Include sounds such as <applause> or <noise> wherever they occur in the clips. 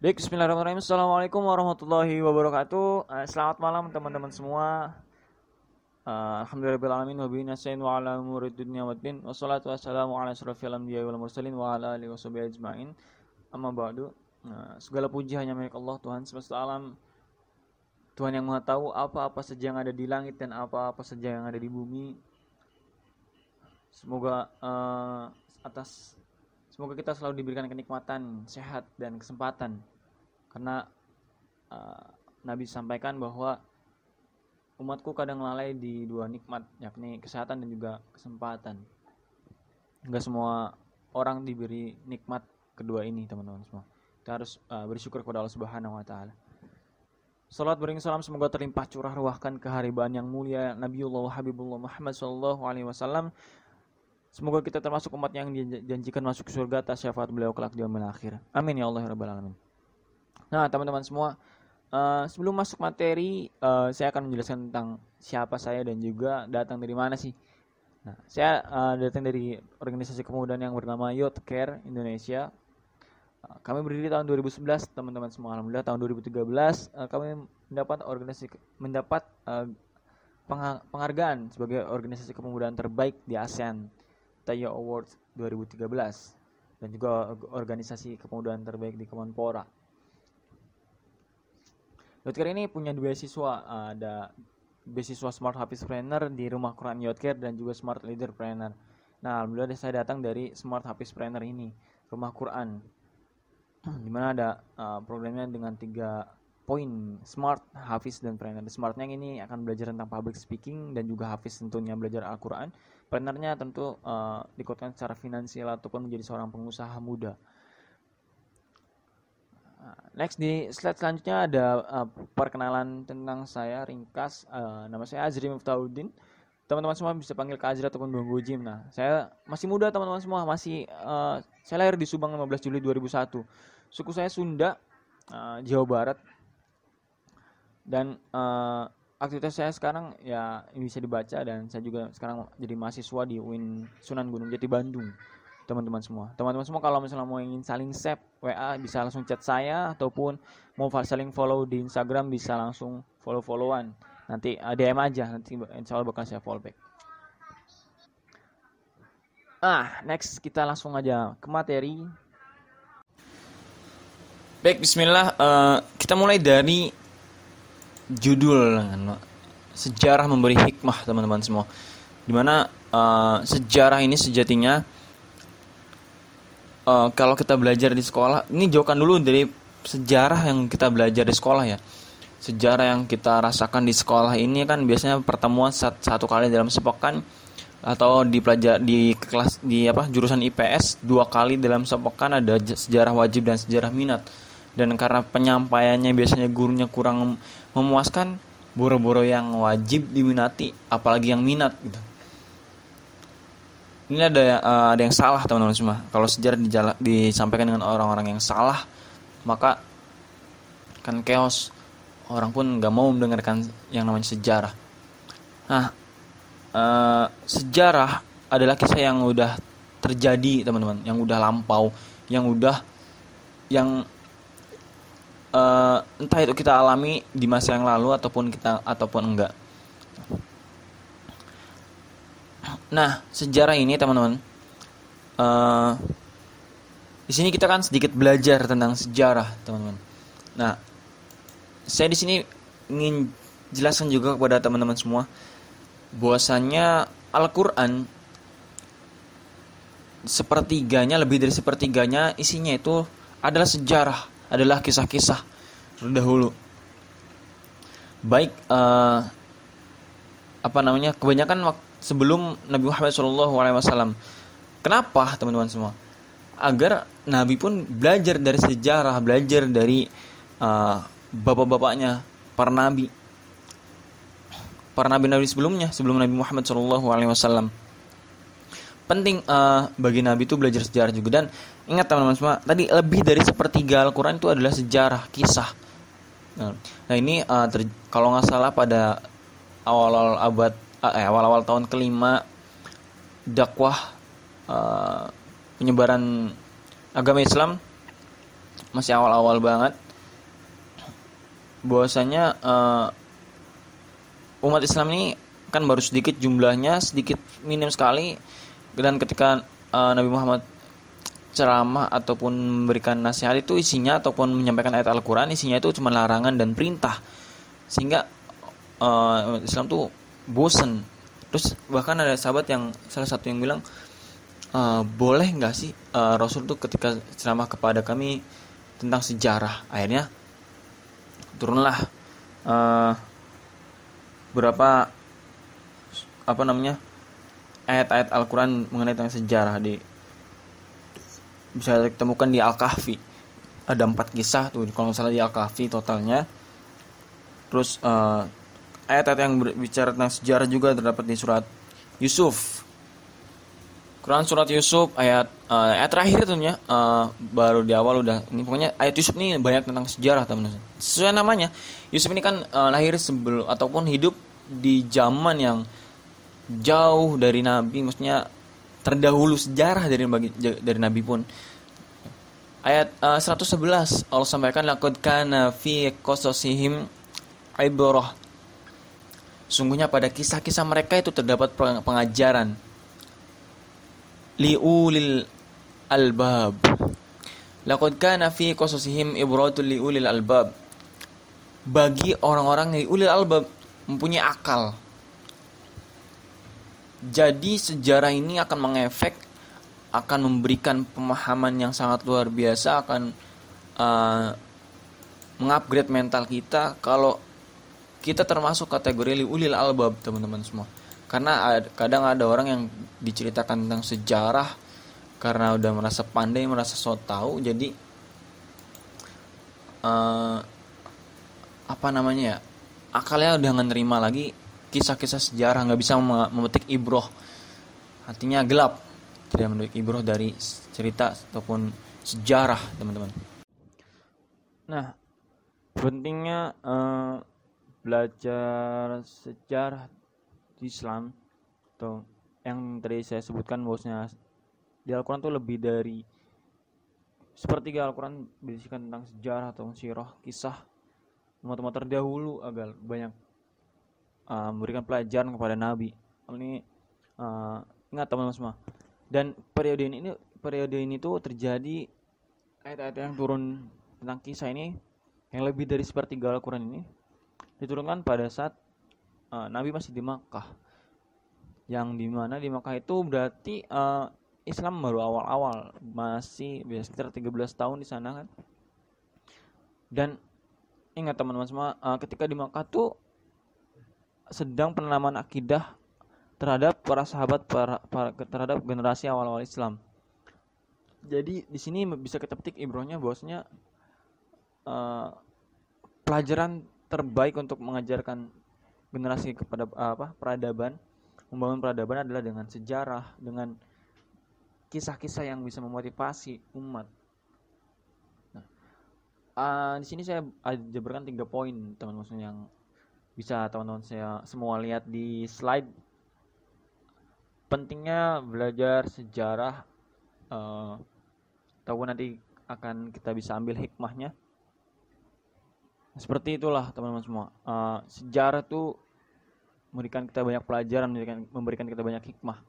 Baik, bismillahirrahmanirrahim. Assalamualaikum warahmatullahi wabarakatuh. Uh, selamat malam teman-teman semua. Uh, Alhamdulillahirrahmanirrahim. Wabihi nasta'in wa ala umuri dunya waddin. Wassalatu wassalamu ala asrafil anbiya wal mursalin wa ala alihi washabihi ajma'in. Amma ba'du. Uh, segala puji hanya milik Allah Tuhan semesta alam. Tuhan yang Maha tahu apa-apa saja yang ada di langit dan apa-apa saja yang ada di bumi. Semoga uh, atas Semoga kita selalu diberikan kenikmatan, sehat, dan kesempatan. Karena uh, Nabi sampaikan bahwa umatku kadang lalai di dua nikmat, yakni kesehatan dan juga kesempatan. Enggak semua orang diberi nikmat kedua ini, teman-teman semua. Kita harus uh, bersyukur kepada Allah Subhanahu wa taala. Salat bering salam semoga terlimpah curah ruahkan keharibaan yang mulia Nabiullah Habibullah Muhammad sallallahu alaihi wasallam Semoga kita termasuk umat yang dijanjikan masuk surga atas syafaat beliau kelak di yaumil akhir. Amin ya Allah ya rabbal alamin. Nah, teman-teman semua, uh, sebelum masuk materi, uh, saya akan menjelaskan tentang siapa saya dan juga datang dari mana sih. Nah, saya uh, datang dari organisasi kemudaan yang bernama Youth Care Indonesia. Uh, kami berdiri tahun 2011, teman-teman semua. Alhamdulillah tahun 2013 uh, kami mendapat organisasi mendapat uh, penghargaan sebagai organisasi kepemudaan terbaik di ASEAN Tayo Awards 2013 dan juga organisasi kepemudaan terbaik di Kemenpora. Yotcare ini punya dua siswa, ada beasiswa Smart Hafiz Trainer di Rumah Quran Yotcare dan juga Smart Leader Trainer. Nah, alhamdulillah saya datang dari Smart Hafiz Trainer ini, Rumah Quran. <clears throat> Di mana ada uh, programnya dengan tiga poin smart, hafiz dan trainer. Smartnya ini akan belajar tentang public speaking dan juga hafiz tentunya belajar Al-Quran. Plannernya tentu uh, dikuatkan secara finansial ataupun menjadi seorang pengusaha muda. Nah, next di slide selanjutnya ada uh, perkenalan tentang saya ringkas. Uh, nama saya Azri Muftahuddin. Teman-teman semua bisa panggil Kak Azri ataupun Bang Gojim. Nah, saya masih muda teman-teman semua. Masih uh, saya lahir di Subang 15 Juli 2001. Suku saya Sunda, Jawa Barat. Dan uh, aktivitas saya sekarang ya bisa dibaca dan saya juga sekarang jadi mahasiswa di UIN Sunan Gunung Jati Bandung. Teman-teman semua. Teman-teman semua kalau misalnya mau ingin saling save WA bisa langsung chat saya ataupun mau saling follow di Instagram bisa langsung follow-followan. Nanti uh, DM aja nanti insya Allah bakal saya follow back ah next kita langsung aja ke materi. Baik Bismillah. Uh, kita mulai dari judul sejarah memberi hikmah teman-teman semua. Di mana uh, sejarah ini sejatinya uh, kalau kita belajar di sekolah ini jauhkan dulu dari sejarah yang kita belajar di sekolah ya. Sejarah yang kita rasakan di sekolah ini kan biasanya pertemuan satu kali dalam sepekan atau di pelajar di kelas di apa jurusan IPS dua kali dalam sepekan ada sejarah wajib dan sejarah minat. Dan karena penyampaiannya biasanya gurunya kurang memuaskan boro-boro yang wajib diminati apalagi yang minat gitu. Ini ada uh, ada yang salah teman-teman semua. Kalau sejarah dijala, disampaikan dengan orang-orang yang salah maka kan chaos. Orang pun nggak mau mendengarkan yang namanya sejarah. Nah uh, sejarah adalah kisah yang udah terjadi teman-teman. Yang udah lampau yang udah yang uh, entah itu kita alami di masa yang lalu ataupun kita ataupun enggak. Nah, sejarah ini teman-teman, uh, di sini kita kan sedikit belajar tentang sejarah, teman-teman. Nah, saya di sini ingin jelaskan juga kepada teman-teman semua, bahwasannya Al-Quran sepertiganya lebih dari sepertiganya isinya itu adalah sejarah adalah kisah-kisah terdahulu. Baik uh, apa namanya? Kebanyakan sebelum Nabi Muhammad SAW. Kenapa teman-teman semua? Agar Nabi pun belajar dari sejarah, belajar dari uh, bapak-bapaknya para nabi, para nabi-nabi sebelumnya, sebelum Nabi Muhammad SAW penting uh, bagi Nabi itu belajar sejarah juga dan ingat teman-teman semua tadi lebih dari sepertiga Al-Quran itu adalah sejarah kisah. Nah ini uh, kalau nggak salah pada awal-awal abad uh, eh, awal-awal tahun kelima dakwah uh, penyebaran agama Islam masih awal-awal banget. Bahwasanya uh, umat Islam ini kan baru sedikit jumlahnya sedikit minim sekali. Dan ketika uh, Nabi Muhammad ceramah ataupun memberikan nasihat itu isinya ataupun menyampaikan ayat Al-Quran isinya itu cuma larangan dan perintah. Sehingga uh, Islam tuh bosen. Terus bahkan ada sahabat yang salah satu yang bilang uh, boleh nggak sih uh, Rasul tuh ketika ceramah kepada kami tentang sejarah? Akhirnya turunlah uh, berapa apa namanya ayat-ayat Al-Quran mengenai tentang sejarah di bisa ditemukan di Al-Kahfi ada empat kisah tuh kalau salah di Al-Kahfi totalnya. Terus uh, ayat-ayat yang berbicara tentang sejarah juga terdapat di surat Yusuf. Quran surat Yusuf ayat uh, ayat terakhir tentunya uh, baru di awal udah ini pokoknya ayat Yusuf ini banyak tentang sejarah teman-teman. Sesuai namanya Yusuf ini kan uh, lahir sebelum ataupun hidup di zaman yang jauh dari Nabi maksudnya terdahulu sejarah dari dari Nabi pun. Ayat uh, 111 Allah sampaikan laqad kana fi qasasihim ibrah. Sungguhnya pada kisah-kisah mereka itu terdapat pengajaran liulil albab. Laqad kana fi qasasihim ibratul liulil albab. Bagi orang-orang yang ulil albab mempunyai akal jadi sejarah ini akan mengefek, akan memberikan pemahaman yang sangat luar biasa, akan uh, mengupgrade mental kita kalau kita termasuk kategori ulil albab teman-teman semua. Karena ada, kadang ada orang yang diceritakan tentang sejarah karena udah merasa pandai, merasa so tahu, jadi uh, apa namanya ya akalnya udah nggak lagi kisah-kisah sejarah nggak bisa memetik ibroh. Artinya gelap. Tidak memetik ibroh dari cerita ataupun sejarah teman-teman. Nah pentingnya uh, belajar sejarah Islam atau yang tadi saya sebutkan bosnya di Al-Quran itu lebih dari sepertiga Al-Quran berisikan tentang sejarah atau sirah kisah. Umat-umat terdahulu agar banyak uh, memberikan pelajaran kepada Nabi. Ini uh, ingat teman-teman semua. Dan periode ini, ini periode ini tuh terjadi ayat-ayat yang turun tentang kisah ini yang lebih dari sepertiga Al-Quran ini diturunkan pada saat uh, Nabi masih di Makkah. Yang di mana di Makkah itu berarti uh, Islam baru awal-awal masih ya, sekitar 13 tahun di sana kan. Dan ingat teman-teman semua uh, ketika di Makkah tuh sedang penanaman akidah terhadap para sahabat para, para terhadap generasi awal-awal Islam. Jadi di sini bisa kita petik ibrohnya bahwasanya uh, pelajaran terbaik untuk mengajarkan generasi kepada uh, apa peradaban, membangun peradaban adalah dengan sejarah, dengan kisah-kisah yang bisa memotivasi umat. Nah, uh, di sini saya jabarkan tiga poin teman-teman yang bisa teman-teman saya semua lihat di slide. Pentingnya belajar sejarah uh, tahu nanti akan kita bisa ambil hikmahnya. Seperti itulah teman-teman semua. Uh, sejarah itu memberikan kita banyak pelajaran memberikan, memberikan kita banyak hikmah.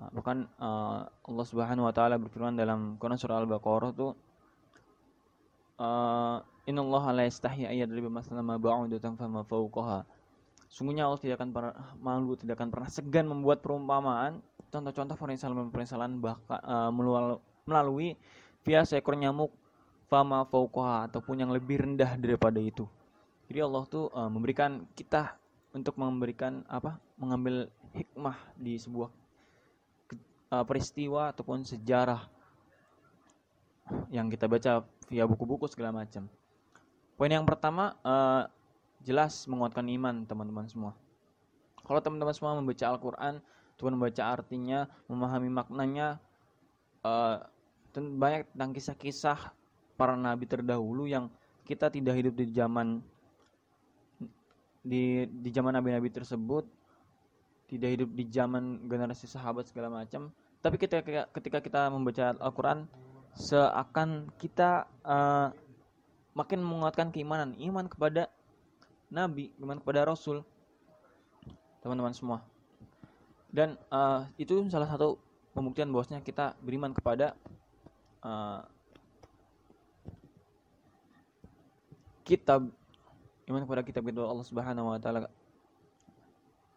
Uh, bahkan uh, Allah Subhanahu Wa Taala berfirman dalam Quran surah Al-Baqarah tuh uh, Inna Allah la yastahi ayyadriba masalan ma ba'udatan fama fawqaha. Sungguhnya Allah tidak akan malu, tidak akan pernah segan membuat perumpamaan contoh-contoh perensalan-perensalan bahkan uh, melalui via seekor nyamuk fama fauqaha ataupun yang lebih rendah daripada itu. Jadi Allah tuh uh, memberikan kita untuk memberikan apa? mengambil hikmah di sebuah uh, peristiwa ataupun sejarah yang kita baca via buku-buku segala macam. Poin yang pertama uh, jelas menguatkan iman teman-teman semua. Kalau teman-teman semua membaca Al-Quran, Tuhan membaca artinya, memahami maknanya, uh, banyak tentang kisah-kisah para nabi terdahulu yang kita tidak hidup di zaman di di zaman nabi-nabi tersebut, tidak hidup di zaman generasi sahabat segala macam. Tapi ketika ketika kita membaca Al-Quran, seakan kita uh, makin menguatkan keimanan iman kepada nabi iman kepada rasul teman-teman semua dan uh, itu salah satu pembuktian bahwasanya kita beriman kepada uh, kitab iman kepada kitab-kitab Allah Subhanahu wa taala.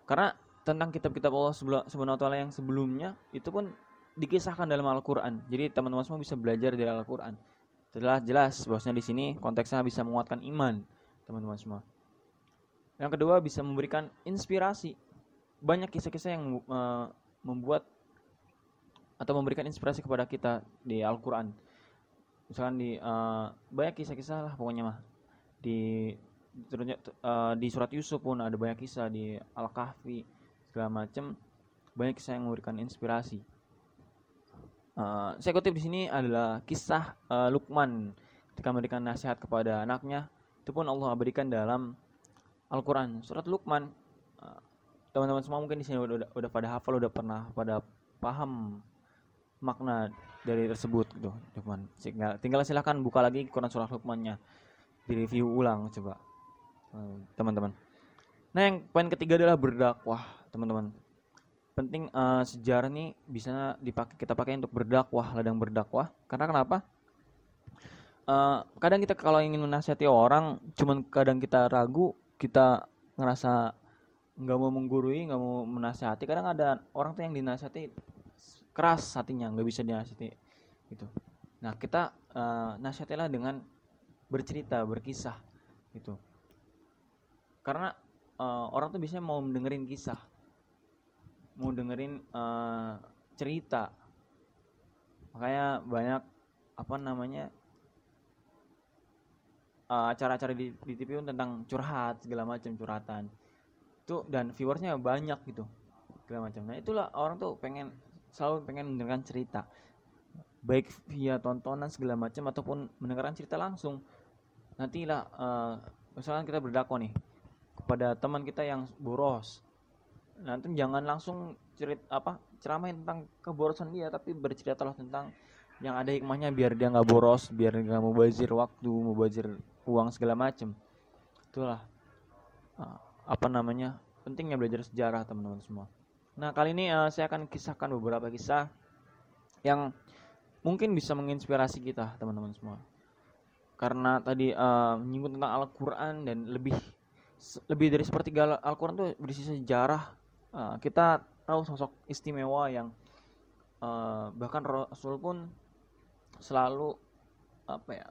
Karena tentang kitab-kitab Allah Subhanahu wa taala yang sebelumnya itu pun dikisahkan dalam Al-Qur'an. Jadi teman-teman semua bisa belajar dari Al-Qur'an. Setelah jelas bahwasanya di sini konteksnya bisa menguatkan iman, teman-teman semua. Yang kedua bisa memberikan inspirasi. Banyak kisah-kisah yang uh, membuat atau memberikan inspirasi kepada kita di Al-Qur'an. Misalkan di uh, banyak kisah-kisah lah pokoknya mah di uh, di surat Yusuf pun ada banyak kisah di Al-Kahfi segala macam banyak kisah yang memberikan inspirasi. Uh, saya kutip di sini adalah kisah uh, Lukman ketika memberikan nasihat kepada anaknya. Itu pun Allah berikan dalam Al-Quran. Surat Lukman teman-teman uh, semua mungkin di sini udah, udah pada hafal udah pernah pada paham makna dari tersebut gitu Lukman tinggal tinggal silahkan buka lagi Quran surah Lukmannya di review ulang coba eh, teman-teman. Nah yang poin ketiga adalah berdakwah teman-teman penting uh, sejarah nih bisa dipakai kita pakai untuk berdakwah ladang berdakwah. Karena kenapa? Uh, kadang kita kalau ingin menasihati orang cuman kadang kita ragu kita ngerasa nggak mau menggurui nggak mau menasihati. Kadang ada orang tuh yang dinasihati keras hatinya nggak bisa dinasihati gitu. Nah kita uh, nasihatilah dengan bercerita berkisah gitu. Karena uh, orang tuh biasanya mau dengerin kisah mau dengerin uh, cerita. Makanya banyak apa namanya uh, acara-acara di, di TV tentang curhat segala macam curhatan. Itu dan viewersnya banyak gitu segala macam. Nah itulah orang tuh pengen selalu pengen mendengarkan cerita. Baik via tontonan segala macam ataupun mendengarkan cerita langsung. Nantilah uh, misalkan kita berdakwah nih kepada teman kita yang boros nanti jangan langsung cerit apa ceramain tentang keborosan dia tapi berceritalah tentang yang ada hikmahnya biar dia nggak boros biar nggak mau bazir waktu mau bazir uang segala macem. Itulah uh, apa namanya pentingnya belajar sejarah teman-teman semua. Nah kali ini uh, saya akan kisahkan beberapa kisah yang mungkin bisa menginspirasi kita teman-teman semua. Karena tadi uh, menyinggung tentang Al-Quran dan lebih lebih dari sepertiga Al-Quran itu berisi sejarah uh, kita tahu sosok istimewa yang uh, bahkan Rasul pun selalu apa ya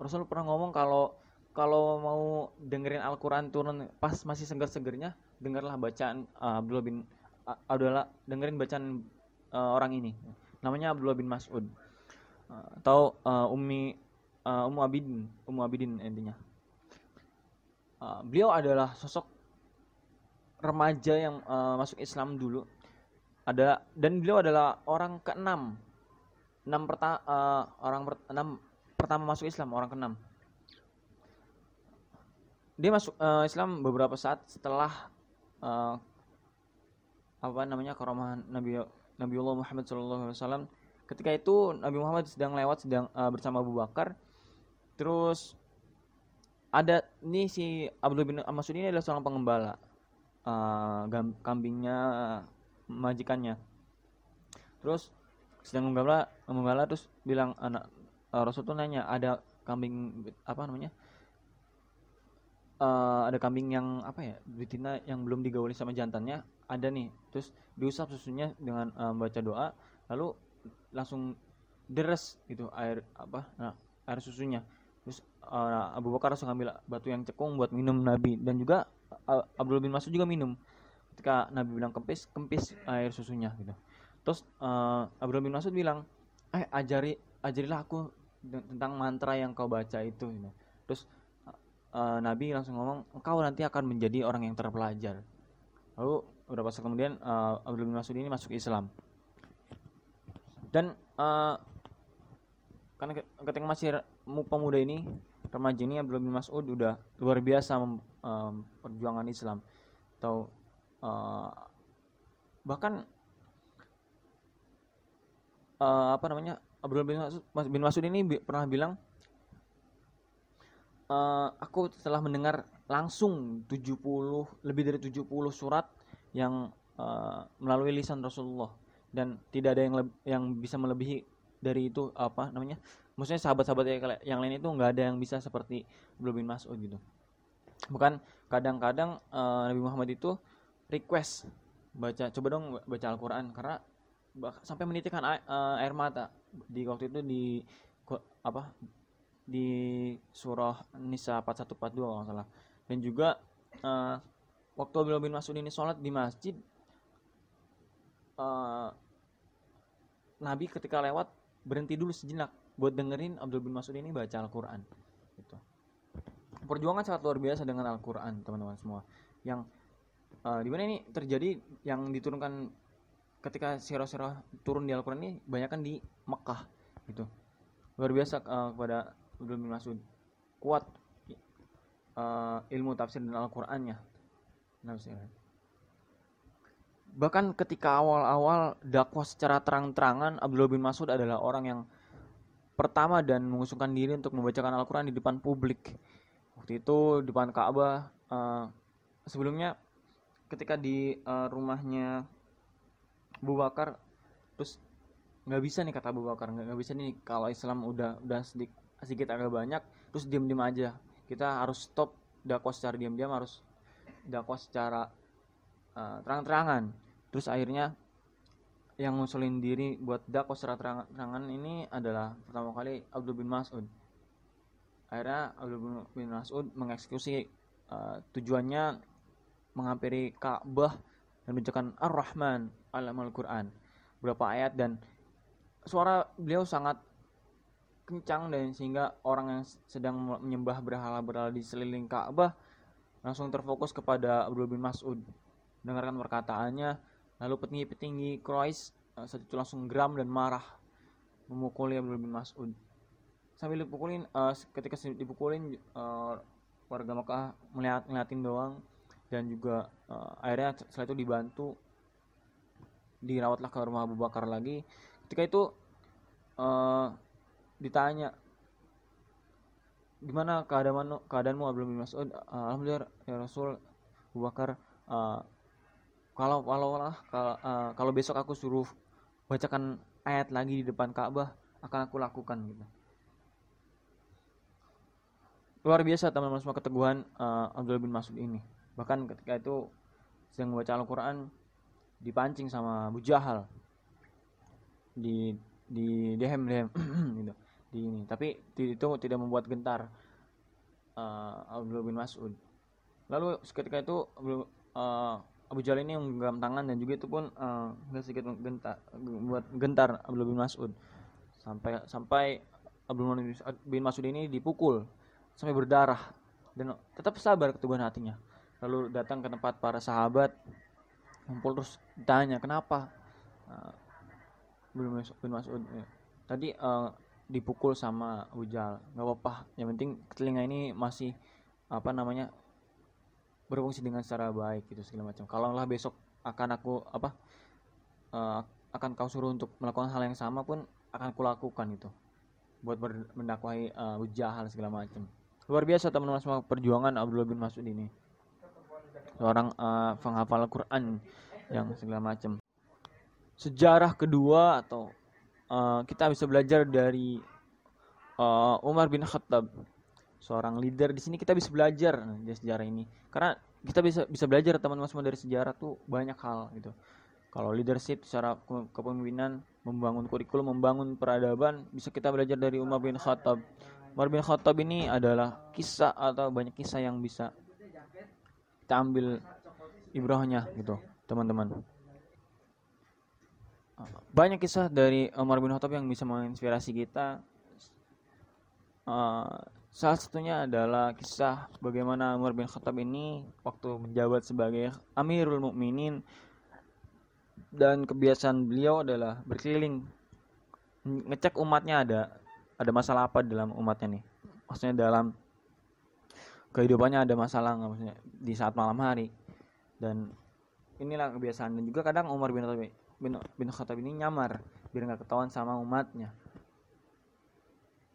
Rasul pernah ngomong kalau kalau mau dengerin Al-Quran turun pas masih segar-segernya dengarlah bacaan uh, Abdullah bin uh, Abdullah dengerin bacaan uh, orang ini namanya Abdullah bin Mas'ud atau uh, Ummi uh, Ummu Abidin, Ummu Abidin intinya. Uh, beliau adalah sosok remaja yang uh, masuk Islam dulu. Ada dan beliau adalah orang keenam. Enam perta, uh, orang per, enam pertama masuk Islam, orang keenam. Dia masuk uh, Islam beberapa saat setelah uh, apa namanya keromahan Nabi Nabiullah Muhammad SAW. Ketika itu Nabi Muhammad sedang lewat sedang uh, bersama Abu Bakar Terus ada ini si Abdul bin Mas'ud ini adalah seorang pengembala. Uh, kambingnya majikannya. Terus sedang menggembala, menggembala terus bilang anak uh, Rasul tuh nanya ada kambing apa namanya? Uh, ada kambing yang apa ya betina yang belum digauli sama jantannya ada nih terus diusap susunya dengan uh, baca doa lalu langsung deres gitu air apa nah, air susunya terus uh, Abu Bakar langsung ambil batu yang cekung buat minum Nabi dan juga Abdul bin Mas'ud juga minum. Ketika Nabi bilang kempis kempis air susunya gitu. Terus uh, Abdul bin Mas'ud bilang eh ajari ajarilah aku tentang mantra yang kau baca itu gitu. terus uh, Nabi langsung ngomong engkau nanti akan menjadi orang yang terpelajar. Lalu beberapa saat kemudian uh, Abdul bin Mas'ud ini masuk Islam. Dan uh, karena ketika masih pemuda ini remaja ini Abdullah bin Mas'ud udah luar biasa um, perjuangan Islam. Atau uh, bahkan uh, apa namanya Abdul bin Mas'ud, bin Mas'ud ini pernah bilang e, aku telah mendengar langsung 70 lebih dari 70 surat yang uh, melalui lisan Rasulullah. Dan tidak ada yang yang bisa melebihi dari itu apa namanya maksudnya sahabat-sahabat yang lain itu nggak ada yang bisa seperti Abdul bin Mas'ud gitu bukan kadang-kadang uh, Nabi Muhammad itu request baca coba dong baca Al-Quran karena sampai menitikkan air, uh, air mata di waktu itu di apa di surah Nisa 4142 kalau nggak salah dan juga uh, waktu Abdullah bin Mas'ud ini sholat di masjid uh, Nabi ketika lewat berhenti dulu sejenak buat dengerin Abdul bin Mas'ud ini baca Al-Quran. Perjuangan sangat luar biasa dengan Al-Quran teman-teman semua yang uh, di mana ini terjadi yang diturunkan ketika sirah-sirah turun di Al-Quran ini banyak kan di Mekah gitu luar biasa uh, kepada Abdul bin Mas'ud kuat uh, ilmu tafsir dan Al-Qur'annya. Bahkan ketika awal-awal dakwah secara terang-terangan Abdullah bin Mas'ud adalah orang yang pertama dan mengusungkan diri untuk membacakan Al-Quran di depan publik. Waktu itu di depan Ka'bah. Uh, sebelumnya ketika di uh, rumahnya Abu Bakar, terus nggak bisa nih kata Abu Bakar nggak bisa nih kalau Islam udah udah sedikit sedikit agak banyak, terus diem-diem aja kita harus stop dakwah secara diam-diam harus dakwah secara uh, terang-terangan terus akhirnya yang ngusulin diri buat dakwah secara terang-terangan ini adalah pertama kali Abdul bin Mas'ud akhirnya Abdul bin Mas'ud mengeksekusi uh, tujuannya menghampiri Ka'bah dan menunjukkan Ar-Rahman alam Al-Quran beberapa ayat dan suara beliau sangat kencang dan sehingga orang yang sedang menyembah berhala-berhala di seliling Ka'bah langsung terfokus kepada Abdul bin Mas'ud. Dengarkan perkataannya, lalu petinggi-petinggi Quraisy uh, saat itu langsung geram dan marah memukuli Abdul bin Mas'ud. Sambil dipukulin, uh, ketika dipukulin uh, warga Mekah melihat ngeliatin doang. Dan juga uh, akhirnya setelah itu dibantu dirawatlah ke rumah Abu Bakar lagi. Ketika itu uh, ditanya gimana keadaanmu keadaanmu Abdul bin Mas'ud? Alhamdulillah ya Rasul Abu Bakar uh, kalau kalau lah kalau, uh, kalau besok aku suruh bacakan ayat lagi di depan Ka'bah akan aku lakukan gitu luar biasa teman-teman semua keteguhan uh, Abdul bin Mas'ud ini. Bahkan ketika itu sedang membaca Al-Quran dipancing sama Abu Jahal. Di di dehem dehem <clears throat> gitu. Di ini. Tapi itu tidak membuat gentar uh, Abdul bin Mas'ud. Lalu ketika itu uh, Abu Jahal ini menggenggam tangan dan juga itu pun uh, sedikit gentar buat gentar Abdul bin Mas'ud. Sampai sampai Abdul bin Mas'ud ini dipukul sampai berdarah. Dan tetap sabar keteguhan hatinya. Lalu datang ke tempat para sahabat kumpul terus ditanya kenapa? Uh, bin Mas'ud ya. tadi uh, dipukul sama Ujal. Nggak apa-apa. Yang penting telinga ini masih apa namanya berfungsi dengan secara baik gitu segala macam. Kalau lah besok akan aku apa uh, akan kau suruh untuk melakukan hal yang sama pun akan aku lakukan itu buat mendakwahi uh, Ujahal segala macam luar biasa teman-teman semua perjuangan Abdullah bin Mas'ud ini. Seorang uh, penghafal Quran yang segala macam. Sejarah kedua atau uh, kita bisa belajar dari uh, Umar bin Khattab seorang leader. Di sini kita bisa belajar dari sejarah ini. Karena kita bisa bisa belajar teman-teman semua dari sejarah tuh banyak hal gitu. Kalau leadership secara kepemimpinan membangun kurikulum membangun peradaban bisa kita belajar dari Umar bin Khattab Umar bin Khattab ini adalah kisah atau banyak kisah yang bisa kita ambil ibrahnya gitu teman-teman banyak kisah dari Umar bin Khattab yang bisa menginspirasi kita. Uh, salah satunya adalah kisah bagaimana Umar bin Khattab ini waktu menjabat sebagai Amirul Mukminin dan kebiasaan beliau adalah berkeliling ngecek umatnya ada ada masalah apa dalam umatnya nih. Maksudnya dalam kehidupannya ada masalah nggak? Maksudnya di saat malam hari. Dan inilah kebiasaan. Dan juga kadang Umar bin Khattab bin, bin Khattab ini nyamar biar nggak ketahuan sama umatnya.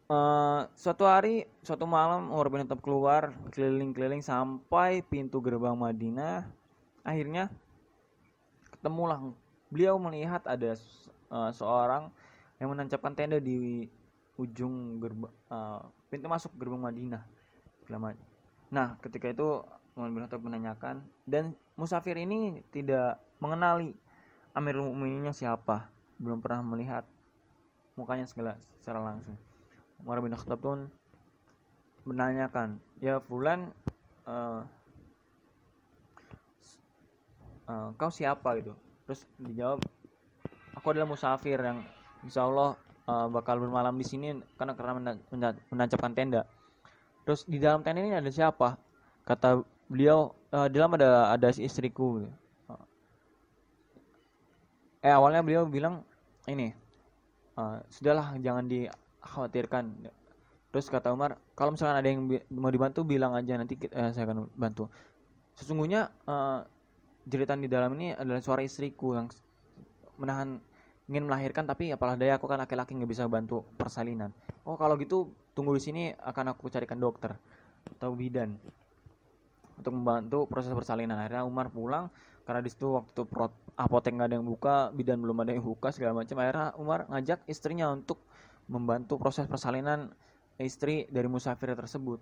Uh, suatu hari suatu malam Umar bin Khattab keluar keliling-keliling sampai pintu gerbang Madinah. Akhirnya ketemulah. Beliau melihat ada uh, seorang yang menancapkan tenda di ujung gerbang uh, pintu masuk gerbang Madinah nah ketika itu Umar bin Khattab menanyakan dan musafir ini tidak mengenali Amirul Mukminin siapa? Belum pernah melihat mukanya segala secara langsung. Umar bin Khattab pun menanyakan ya Fulan uh, uh, kau siapa? Gitu. Terus dijawab aku adalah musafir yang insya Allah uh, bakal bermalam di sini karena karena menancapkan tenda. Terus di dalam tenda ini ada siapa? Kata beliau uh, di dalam ada ada istriku. Eh awalnya beliau bilang ini uh, sudahlah jangan dikhawatirkan. Terus kata Umar kalau misalkan ada yang mau dibantu bilang aja nanti uh, saya akan bantu. Sesungguhnya uh, jeritan di dalam ini adalah suara istriku yang menahan ingin melahirkan tapi apalah daya aku kan laki-laki nggak bisa bantu persalinan. Oh kalau gitu tunggu di sini akan aku carikan dokter atau bidan untuk membantu proses persalinan. Akhirnya Umar pulang karena di situ waktu itu apotek nggak ada yang buka bidan belum ada yang buka segala macam. Akhirnya Umar ngajak istrinya untuk membantu proses persalinan istri dari musafir tersebut.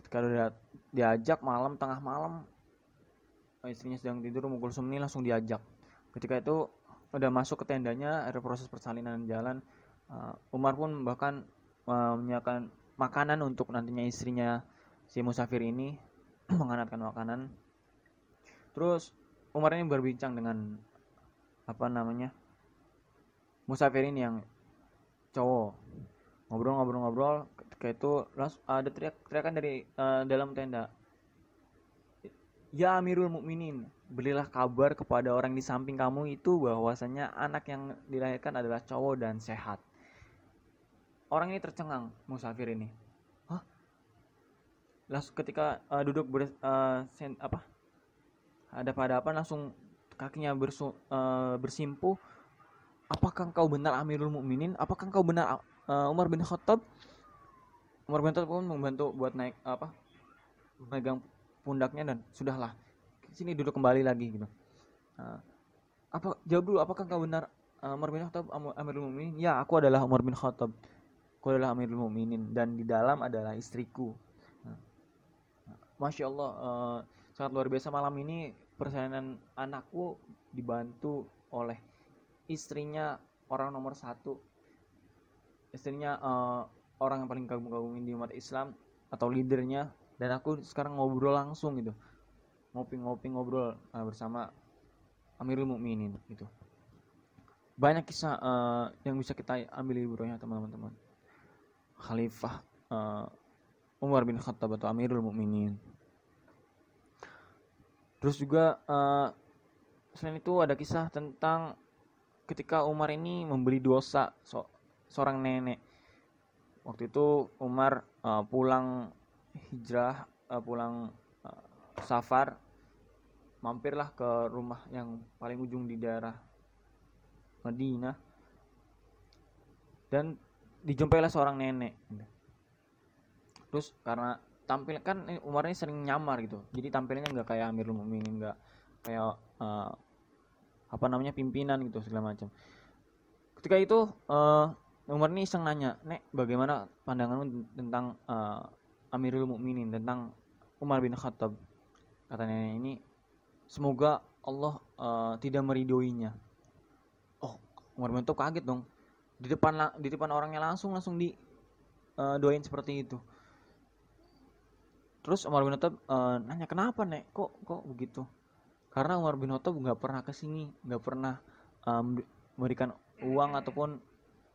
Ketika dia diajak malam tengah malam istrinya sedang tidur mukul sumni langsung diajak. Ketika itu udah masuk ke tendanya ada proses persalinan jalan. Uh, Umar pun bahkan uh, menyiapkan makanan untuk nantinya istrinya si musafir ini <clears throat> menghangatkan makanan. Terus Umar ini berbincang dengan apa namanya musafir ini yang cowok. Ngobrol-ngobrol-ngobrol ketika itu langsung ada teriak-teriakan dari uh, dalam tenda. Ya Amirul Mukminin berilah kabar kepada orang di samping kamu itu bahwasanya anak yang dilahirkan adalah cowok dan sehat. Orang ini tercengang musafir ini. Langsung ketika uh, duduk ber, uh, sen, apa? Ada pada apa langsung kakinya bersu, uh, bersimpuh. Apakah kau benar Amirul Mukminin? Apakah kau benar uh, Umar bin Khattab? Umar bin Khattab pun membantu buat naik apa? Megang pundaknya dan sudahlah sini duduk kembali lagi gitu. Uh, apa jawab dulu apakah kau benar uh, Umar bin Khattab Amirul Mukminin ya aku adalah Umar bin Khattab. Aku adalah Amirul Mukminin dan di dalam adalah istriku. Masya Allah uh, sangat luar biasa malam ini persalinan anakku dibantu oleh istrinya orang nomor satu. Istrinya uh, orang yang paling kagum-kagumin di umat Islam atau leadernya dan aku sekarang ngobrol langsung gitu ngopi-ngopi ngobrol uh, bersama Amirul Mukminin gitu. Banyak kisah uh, yang bisa kita ambil ibunya teman-teman. Khalifah uh, Umar bin Khattab atau Amirul Mukminin. Terus juga uh, selain itu ada kisah tentang ketika Umar ini membeli dosa so, seorang nenek. Waktu itu Umar uh, pulang hijrah, uh, pulang uh, safar, mampirlah ke rumah yang paling ujung di daerah Madinah. Dan dijumpailah seorang nenek. Terus karena tampil kan Umar ini sering nyamar gitu. Jadi tampilnya nggak kayak Amirul Mukminin nggak kayak uh, apa namanya pimpinan gitu segala macam. Ketika itu uh, Umar ini iseng nanya nek bagaimana pandanganmu tentang uh, Amirul Mukminin tentang Umar bin Khattab? Katanya ini semoga Allah uh, tidak meridoinya. Oh Umar bin Khattab kaget dong. Di depan di depan orangnya langsung langsung di uh, doain seperti itu. Terus Umar bin Khattab uh, nanya kenapa nek? Kok kok begitu? Karena Umar bin Khattab nggak pernah ke sini nggak pernah um, memberikan uang ataupun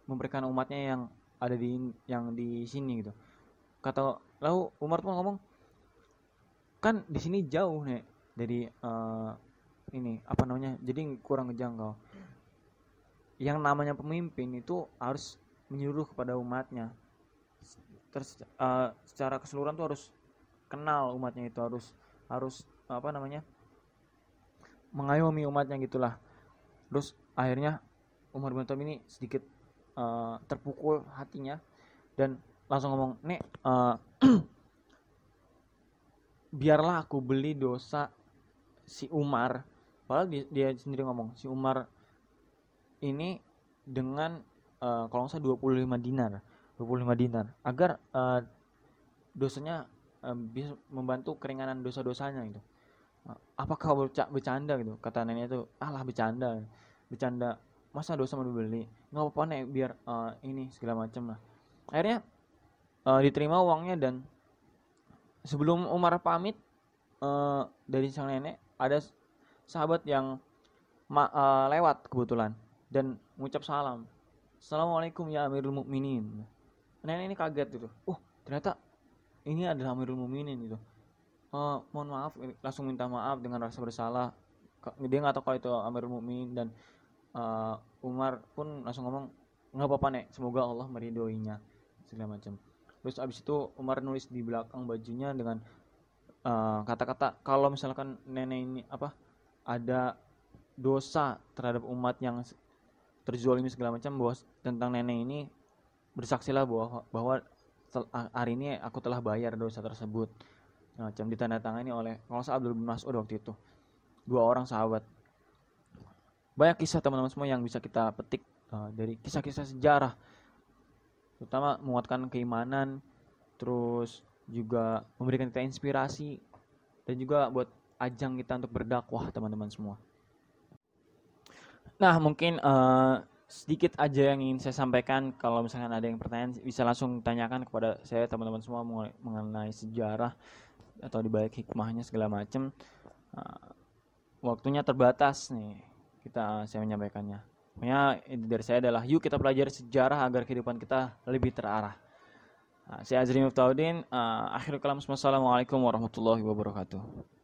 memberikan umatnya yang ada di yang di sini gitu. Kata lalu Umar pun ngomong kan di sini jauh nek dari uh, ini apa namanya jadi kurang ngejangkau. Yang namanya pemimpin itu harus menyuruh kepada umatnya. Terus uh, secara keseluruhan tuh harus kenal umatnya itu harus harus apa namanya mengayomi umatnya gitulah. Terus akhirnya Umar bin Khattab ini sedikit uh, terpukul hatinya dan langsung ngomong nek uh, <clears throat> biarlah aku beli dosa si Umar padahal dia, dia sendiri ngomong si Umar ini dengan uh, kalau nggak salah 25 dinar 25 dinar agar uh, dosanya uh, bisa membantu keringanan dosa-dosanya gitu. Apakah bercanda gitu? Kata nenek itu alah bercanda bercanda. Masa dosa mau dibeli? Nggak apa-apa nek biar uh, ini segala macam lah. Akhirnya uh, diterima uangnya dan sebelum Umar pamit uh, dari sang nenek ada sahabat yang ma uh, lewat kebetulan dan mengucap salam. Assalamualaikum ya Amirul Mukminin. Nenek ini kaget gitu. Oh ternyata ini adalah Amirul Mukminin gitu. Uh, mohon maaf langsung minta maaf dengan rasa bersalah. Dia nggak tahu kalau itu Amirul Mukminin dan uh, Umar pun langsung ngomong nggak apa-apa nek. Semoga Allah meridoinya segala macam. Terus abis itu Umar nulis di belakang bajunya dengan Eh, kata-kata uh, kalau misalkan nenek ini apa ada dosa terhadap umat yang terzolimi segala macam bahwa tentang nenek ini bersaksilah bahwa bahwa hari ini aku telah bayar dosa tersebut. Nah, macam ditandatangani oleh kalau Abdul bin Mas'ud waktu itu. Dua orang sahabat. Banyak kisah teman-teman semua yang bisa kita petik uh, dari kisah-kisah sejarah. Terutama menguatkan keimanan terus juga memberikan kita inspirasi dan juga buat ajang kita untuk berdakwah teman-teman semua. Nah mungkin uh, sedikit aja yang ingin saya sampaikan kalau misalkan ada yang pertanyaan bisa langsung tanyakan kepada saya teman-teman semua mengenai sejarah atau dibalik hikmahnya segala macam. Uh, waktunya terbatas nih kita saya menyampaikannya. Pokoknya dari saya adalah yuk kita pelajari sejarah agar kehidupan kita lebih terarah. Saya Azri Muftaudin. Uh, akhirul kalam. Wassalamualaikum warahmatullahi wabarakatuh.